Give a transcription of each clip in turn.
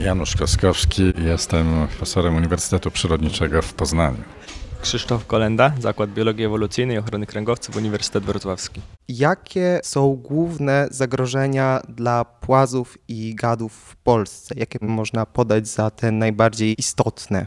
Janusz Koskowski, jestem profesorem Uniwersytetu Przyrodniczego w Poznaniu. Krzysztof Kolenda, Zakład Biologii Ewolucyjnej i Ochrony Kręgowców, Uniwersytet Wrocławski. Jakie są główne zagrożenia dla płazów i gadów w Polsce? Jakie można podać za te najbardziej istotne?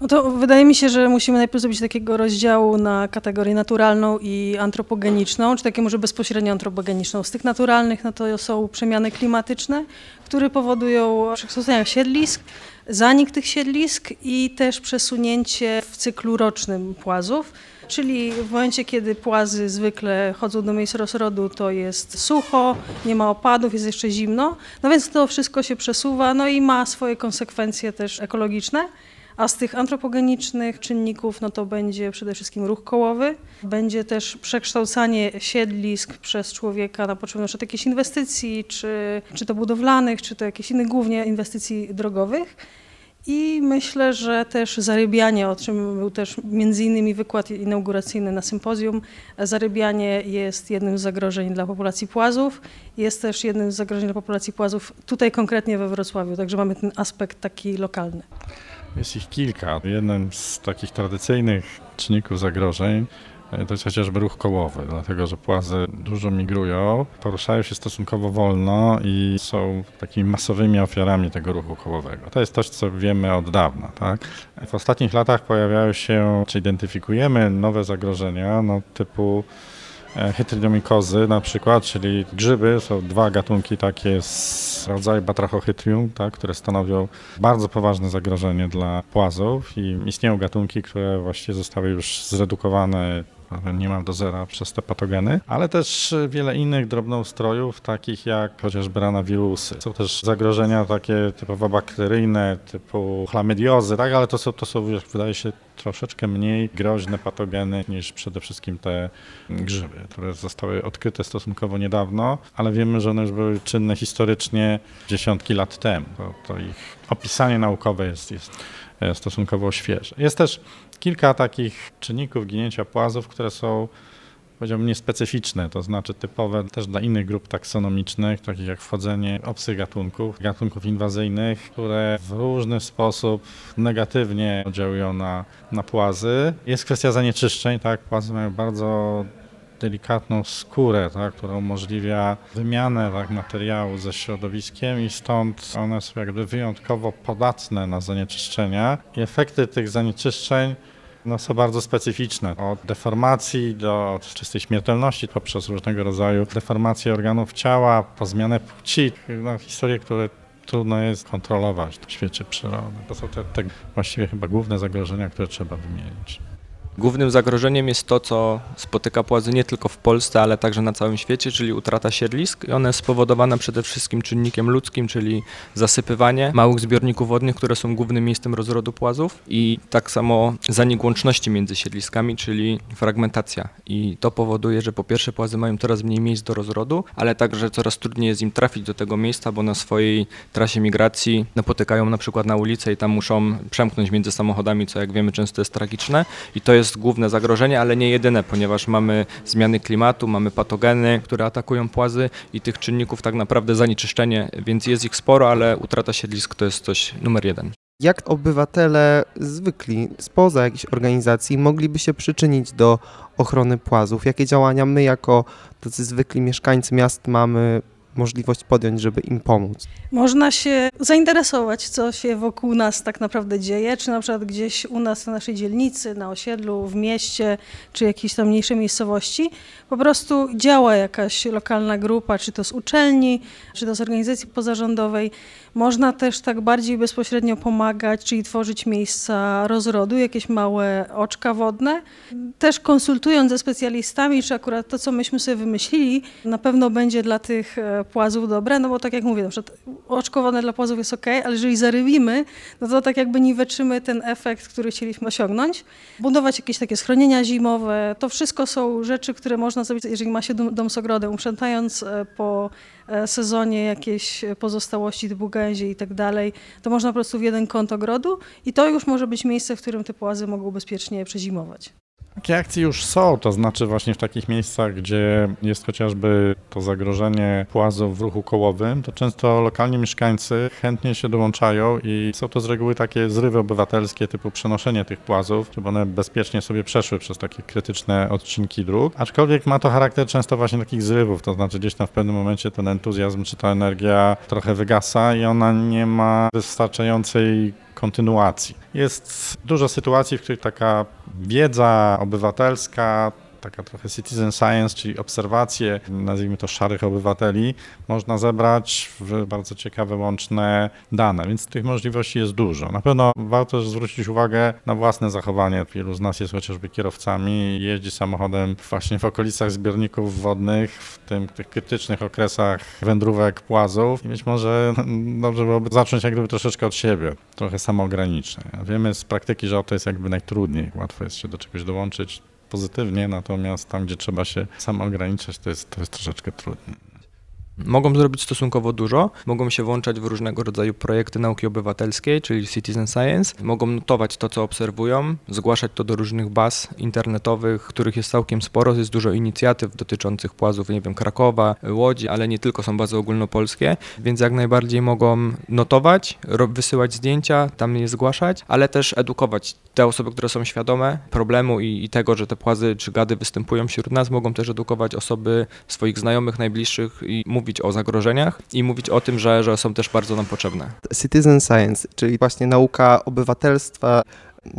No to wydaje mi się, że musimy najpierw zrobić takiego rozdziału na kategorię naturalną i antropogeniczną, czy takie może bezpośrednio antropogeniczną. Z tych naturalnych no to są przemiany klimatyczne, które powodują przekształcenia siedlisk, zanik tych siedlisk i też przesunięcie w cyklu rocznym płazów. Czyli w momencie, kiedy płazy zwykle chodzą do miejsc rozrodu, to jest sucho, nie ma opadów, jest jeszcze zimno. No więc to wszystko się przesuwa, no i ma swoje konsekwencje też ekologiczne. A z tych antropogenicznych czynników, no to będzie przede wszystkim ruch kołowy, będzie też przekształcanie siedlisk przez człowieka na potrzeby np. jakichś inwestycji, czy, czy to budowlanych, czy to jakichś innych głównie inwestycji drogowych. I myślę, że też zarybianie, o czym był też między innymi wykład inauguracyjny na sympozjum, zarybianie jest jednym z zagrożeń dla populacji płazów, jest też jednym z zagrożeń dla populacji płazów tutaj konkretnie we Wrocławiu, także mamy ten aspekt taki lokalny. Jest ich kilka. Jednym z takich tradycyjnych czynników zagrożeń e, to jest chociażby ruch kołowy, dlatego że płazy dużo migrują, poruszają się stosunkowo wolno i są takimi masowymi ofiarami tego ruchu kołowego. To jest coś, co wiemy od dawna. Tak? W ostatnich latach pojawiają się, czy identyfikujemy nowe zagrożenia, no, typu E, Chytridomikozy na przykład, czyli grzyby, są dwa gatunki takie z rodzaju Batrachochytrium, tak, które stanowią bardzo poważne zagrożenie dla płazów i istnieją gatunki, które właściwie zostały już zredukowane nie mam do zera przez te patogeny, ale też wiele innych drobnoustrojów, takich jak chociażby ranawirusy. Są też zagrożenia takie typowo bakteryjne, typu chlamydiozy, tak, ale to są, to są wydaje się, troszeczkę mniej groźne patogeny niż przede wszystkim te grzyby, które zostały odkryte stosunkowo niedawno, ale wiemy, że one już były czynne historycznie dziesiątki lat temu. To, to ich opisanie naukowe jest, jest stosunkowo świeże. Jest też kilka takich czynników ginięcia płazów, które są powiedziałbym niespecyficzne, to znaczy typowe też dla innych grup taksonomicznych, takich jak wchodzenie obcych gatunków, gatunków inwazyjnych, które w różny sposób negatywnie oddziałują na, na płazy. Jest kwestia zanieczyszczeń, tak, płazy mają bardzo delikatną skórę, tak, która umożliwia wymianę tak, materiału ze środowiskiem i stąd one są jakby wyjątkowo podatne na zanieczyszczenia i efekty tych zanieczyszczeń no, są bardzo specyficzne. Od deformacji do czystej śmiertelności poprzez różnego rodzaju deformacje organów ciała, po zmianę płci, no, historie, które trudno jest kontrolować w świecie przyrody. To są te, te właściwie chyba główne zagrożenia, które trzeba wymienić. Głównym zagrożeniem jest to, co spotyka płazy nie tylko w Polsce, ale także na całym świecie, czyli utrata siedlisk. I one jest spowodowana przede wszystkim czynnikiem ludzkim, czyli zasypywanie małych zbiorników wodnych, które są głównym miejscem rozrodu płazów i tak samo zanik łączności między siedliskami, czyli fragmentacja. I to powoduje, że po pierwsze płazy mają coraz mniej miejsc do rozrodu, ale także coraz trudniej jest im trafić do tego miejsca, bo na swojej trasie migracji napotykają na przykład na ulicę i tam muszą przemknąć między samochodami, co jak wiemy często jest tragiczne. I to jest jest główne zagrożenie, ale nie jedyne, ponieważ mamy zmiany klimatu, mamy patogeny, które atakują płazy i tych czynników tak naprawdę zanieczyszczenie, więc jest ich sporo, ale utrata siedlisk to jest coś numer jeden. Jak obywatele zwykli spoza jakiejś organizacji mogliby się przyczynić do ochrony płazów? Jakie działania my jako tacy zwykli mieszkańcy miast mamy możliwość podjąć, żeby im pomóc? Można się zainteresować, co się wokół nas tak naprawdę dzieje, czy na przykład gdzieś u nas na naszej dzielnicy, na osiedlu, w mieście, czy jakiejś tam mniejszej miejscowości, po prostu działa jakaś lokalna grupa, czy to z uczelni, czy to z organizacji pozarządowej. Można też tak bardziej bezpośrednio pomagać, czyli tworzyć miejsca rozrodu, jakieś małe oczka wodne. Też konsultując ze specjalistami, czy akurat to, co myśmy sobie wymyślili, na pewno będzie dla tych e, płazów dobre, no bo tak jak mówię, na przykład oczko wodne dla płazów jest ok, ale jeżeli zarybimy, no to tak jakby niweczymy ten efekt, który chcieliśmy osiągnąć. Budować jakieś takie schronienia zimowe, to wszystko są rzeczy, które można zrobić, jeżeli ma się dom, dom z ogrodem, uprzętając e, po e, sezonie jakieś pozostałości typu gęzie i tak dalej, to można po prostu w jeden kąt ogrodu i to już może być miejsce, w którym te płazy mogą bezpiecznie przezimować. Takie akcje już są, to znaczy właśnie w takich miejscach, gdzie jest chociażby to zagrożenie płazów w ruchu kołowym, to często lokalni mieszkańcy chętnie się dołączają i są to z reguły takie zrywy obywatelskie typu przenoszenie tych płazów, żeby one bezpiecznie sobie przeszły przez takie krytyczne odcinki dróg. Aczkolwiek ma to charakter często właśnie takich zrywów, to znaczy gdzieś tam w pewnym momencie ten entuzjazm czy ta energia trochę wygasa i ona nie ma wystarczającej kontynuacji. Jest dużo sytuacji, w których taka wiedza obywatelska, taka trochę citizen science, czyli obserwacje, nazwijmy to szarych obywateli, można zebrać w bardzo ciekawe, łączne dane, więc tych możliwości jest dużo. Na pewno warto zwrócić uwagę na własne zachowanie. Wielu z nas jest chociażby kierowcami, jeździ samochodem właśnie w okolicach zbiorników wodnych, w tym, tych krytycznych okresach wędrówek płazów i być może dobrze byłoby zacząć jak gdyby troszeczkę od siebie, trochę samoograniczeń. Wiemy z praktyki, że to jest jakby najtrudniej, łatwo jest się do czegoś dołączyć, pozytywnie, natomiast tam, gdzie trzeba się sam ograniczać, to jest, to jest troszeczkę trudniej. Mogą zrobić stosunkowo dużo, mogą się włączać w różnego rodzaju projekty nauki obywatelskiej, czyli citizen science, mogą notować to, co obserwują, zgłaszać to do różnych baz internetowych, których jest całkiem sporo, jest dużo inicjatyw dotyczących płazów, nie wiem, Krakowa, Łodzi, ale nie tylko są bazy ogólnopolskie, więc jak najbardziej mogą notować, wysyłać zdjęcia, tam je zgłaszać, ale też edukować te osoby, które są świadome problemu i, i tego, że te płazy czy gady występują wśród nas, mogą też edukować osoby swoich znajomych, najbliższych i mówić mówić o zagrożeniach i mówić o tym, że, że są też bardzo nam potrzebne. Citizen Science, czyli właśnie nauka obywatelstwa,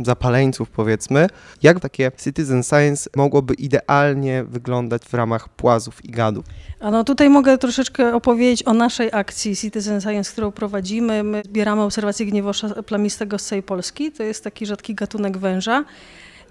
zapaleńców powiedzmy, jak takie citizen science mogłoby idealnie wyglądać w ramach płazów i gadów? A no tutaj mogę troszeczkę opowiedzieć o naszej akcji Citizen Science, którą prowadzimy. My zbieramy obserwacje gniewosza plamistego z całej Polski. To jest taki rzadki gatunek węża.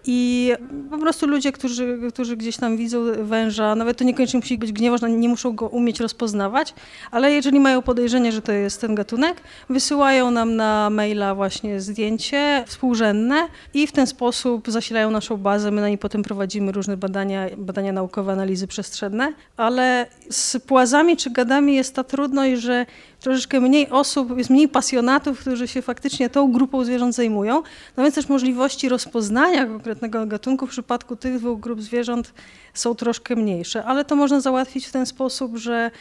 I po prostu ludzie, którzy, którzy gdzieś tam widzą węża, nawet to niekoniecznie musi być gniewoż, nie muszą go umieć rozpoznawać, ale jeżeli mają podejrzenie, że to jest ten gatunek, wysyłają nam na maila właśnie zdjęcie współrzędne i w ten sposób zasilają naszą bazę. My na niej potem prowadzimy różne badania, badania naukowe, analizy przestrzenne, ale z płazami czy gadami jest ta trudność, że troszeczkę mniej osób, jest mniej pasjonatów, którzy się faktycznie tą grupą zwierząt zajmują. No więc też możliwości rozpoznania konkretnego gatunku w przypadku tych dwóch grup zwierząt są troszkę mniejsze, ale to można załatwić w ten sposób, że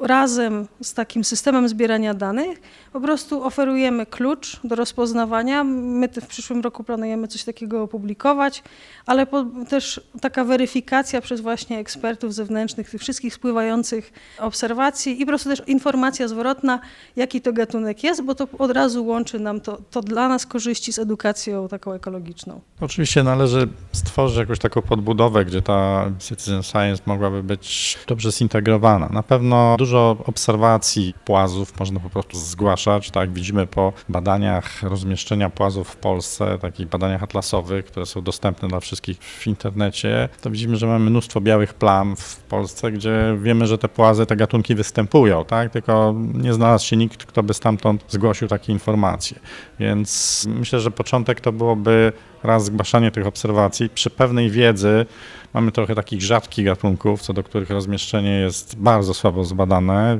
razem z takim systemem zbierania danych po prostu oferujemy klucz do rozpoznawania. My w przyszłym roku planujemy coś takiego opublikować, ale też taka weryfikacja przez właśnie ekspertów zewnętrznych tych wszystkich spływających obserwacji i po prostu też informacja zwrotna, jaki to gatunek jest, bo to od razu łączy nam to, to dla nas korzyści z edukacją taką ekologiczną. Oczywiście należy stworzyć jakąś taką podbudowę, gdzie ta citizen science mogłaby być dobrze zintegrowana. Na pewno dużo obserwacji płazów można po prostu zgłaszać. Tak, widzimy po badaniach rozmieszczenia płazów w Polsce, takich badaniach atlasowych, które są dostępne dla wszystkich w internecie, to widzimy, że mamy mnóstwo białych plam w Polsce, gdzie wiemy, że te płazy, te gatunki występują, tak? Tylko nie znalazł się nikt, kto by stamtąd zgłosił takie informacje. Więc myślę, że początek to byłoby raz zgłaszanie tych obserwacji. Przy pewnej wiedzy mamy trochę takich rzadkich gatunków, co do których rozmieszczenie jest bardzo słabo zbadane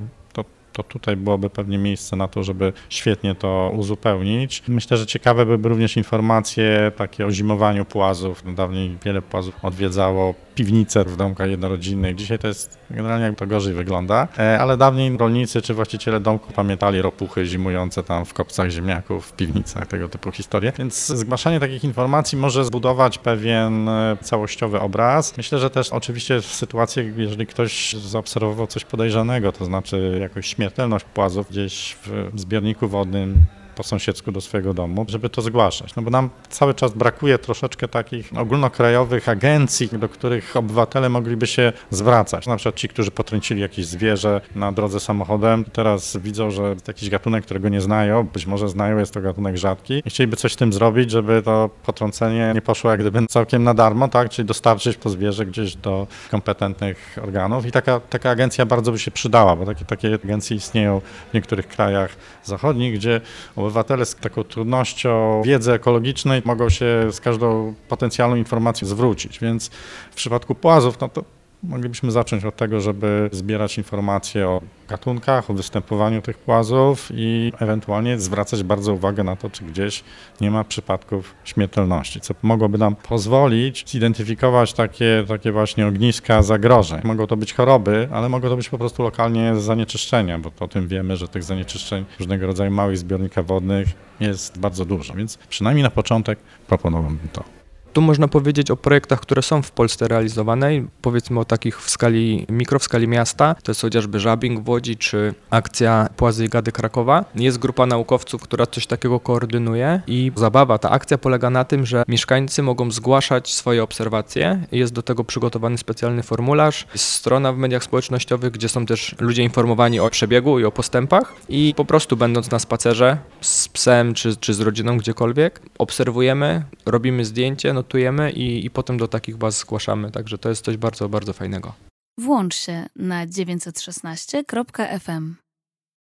to tutaj byłoby pewnie miejsce na to, żeby świetnie to uzupełnić. Myślę, że ciekawe byłyby również informacje takie o zimowaniu płazów. Dawniej wiele płazów odwiedzało piwnice w domkach jednorodzinnych. Dzisiaj to jest generalnie jak to gorzej wygląda, e, ale dawniej rolnicy czy właściciele domków pamiętali ropuchy zimujące tam w kopcach ziemniaków, w piwnicach, tego typu historie. Więc zgłaszanie takich informacji może zbudować pewien e, całościowy obraz. Myślę, że też oczywiście w sytuacjach, jeżeli ktoś zaobserwował coś podejrzanego, to znaczy jakąś śmiertelność płazów gdzieś w zbiorniku wodnym, po sąsiedzku do swojego domu, żeby to zgłaszać. No bo nam cały czas brakuje troszeczkę takich ogólnokrajowych agencji, do których obywatele mogliby się zwracać. Na przykład ci, którzy potrącili jakieś zwierzę na drodze samochodem, teraz widzą, że jakiś gatunek, którego nie znają, być może znają, jest to gatunek rzadki i chcieliby coś z tym zrobić, żeby to potrącenie nie poszło jak gdyby całkiem na darmo, tak? czyli dostarczyć to zwierzę gdzieś do kompetentnych organów i taka, taka agencja bardzo by się przydała, bo takie, takie agencje istnieją w niektórych krajach zachodnich, gdzie obywatele z taką trudnością wiedzy ekologicznej mogą się z każdą potencjalną informacją zwrócić, więc w przypadku płazów, no to moglibyśmy zacząć od tego, żeby zbierać informacje o gatunkach, o występowaniu tych płazów i ewentualnie zwracać bardzo uwagę na to, czy gdzieś nie ma przypadków śmiertelności, co mogłoby nam pozwolić zidentyfikować takie, takie właśnie ogniska zagrożeń. Mogą to być choroby, ale mogą to być po prostu lokalnie zanieczyszczenia, bo o tym wiemy, że tych zanieczyszczeń różnego rodzaju małych zbiornikach wodnych jest bardzo dużo, więc przynajmniej na początek proponowałbym to. Tu można powiedzieć o projektach, które są w Polsce realizowane powiedzmy o takich w skali mikro, w skali miasta. To jest chociażby Żabing w Łodzi czy akcja Płazy i Gady Krakowa. Jest grupa naukowców, która coś takiego koordynuje i zabawa, ta akcja polega na tym, że mieszkańcy mogą zgłaszać swoje obserwacje. Jest do tego przygotowany specjalny formularz. Jest strona w mediach społecznościowych, gdzie są też ludzie informowani o przebiegu i o postępach i po prostu będąc na spacerze z psem czy, czy z rodziną gdziekolwiek, obserwujemy, robimy zdjęcie, no notujemy i, i potem do takich baz zgłaszamy. Także to jest coś bardzo, bardzo fajnego. Włącz się na 916.fm.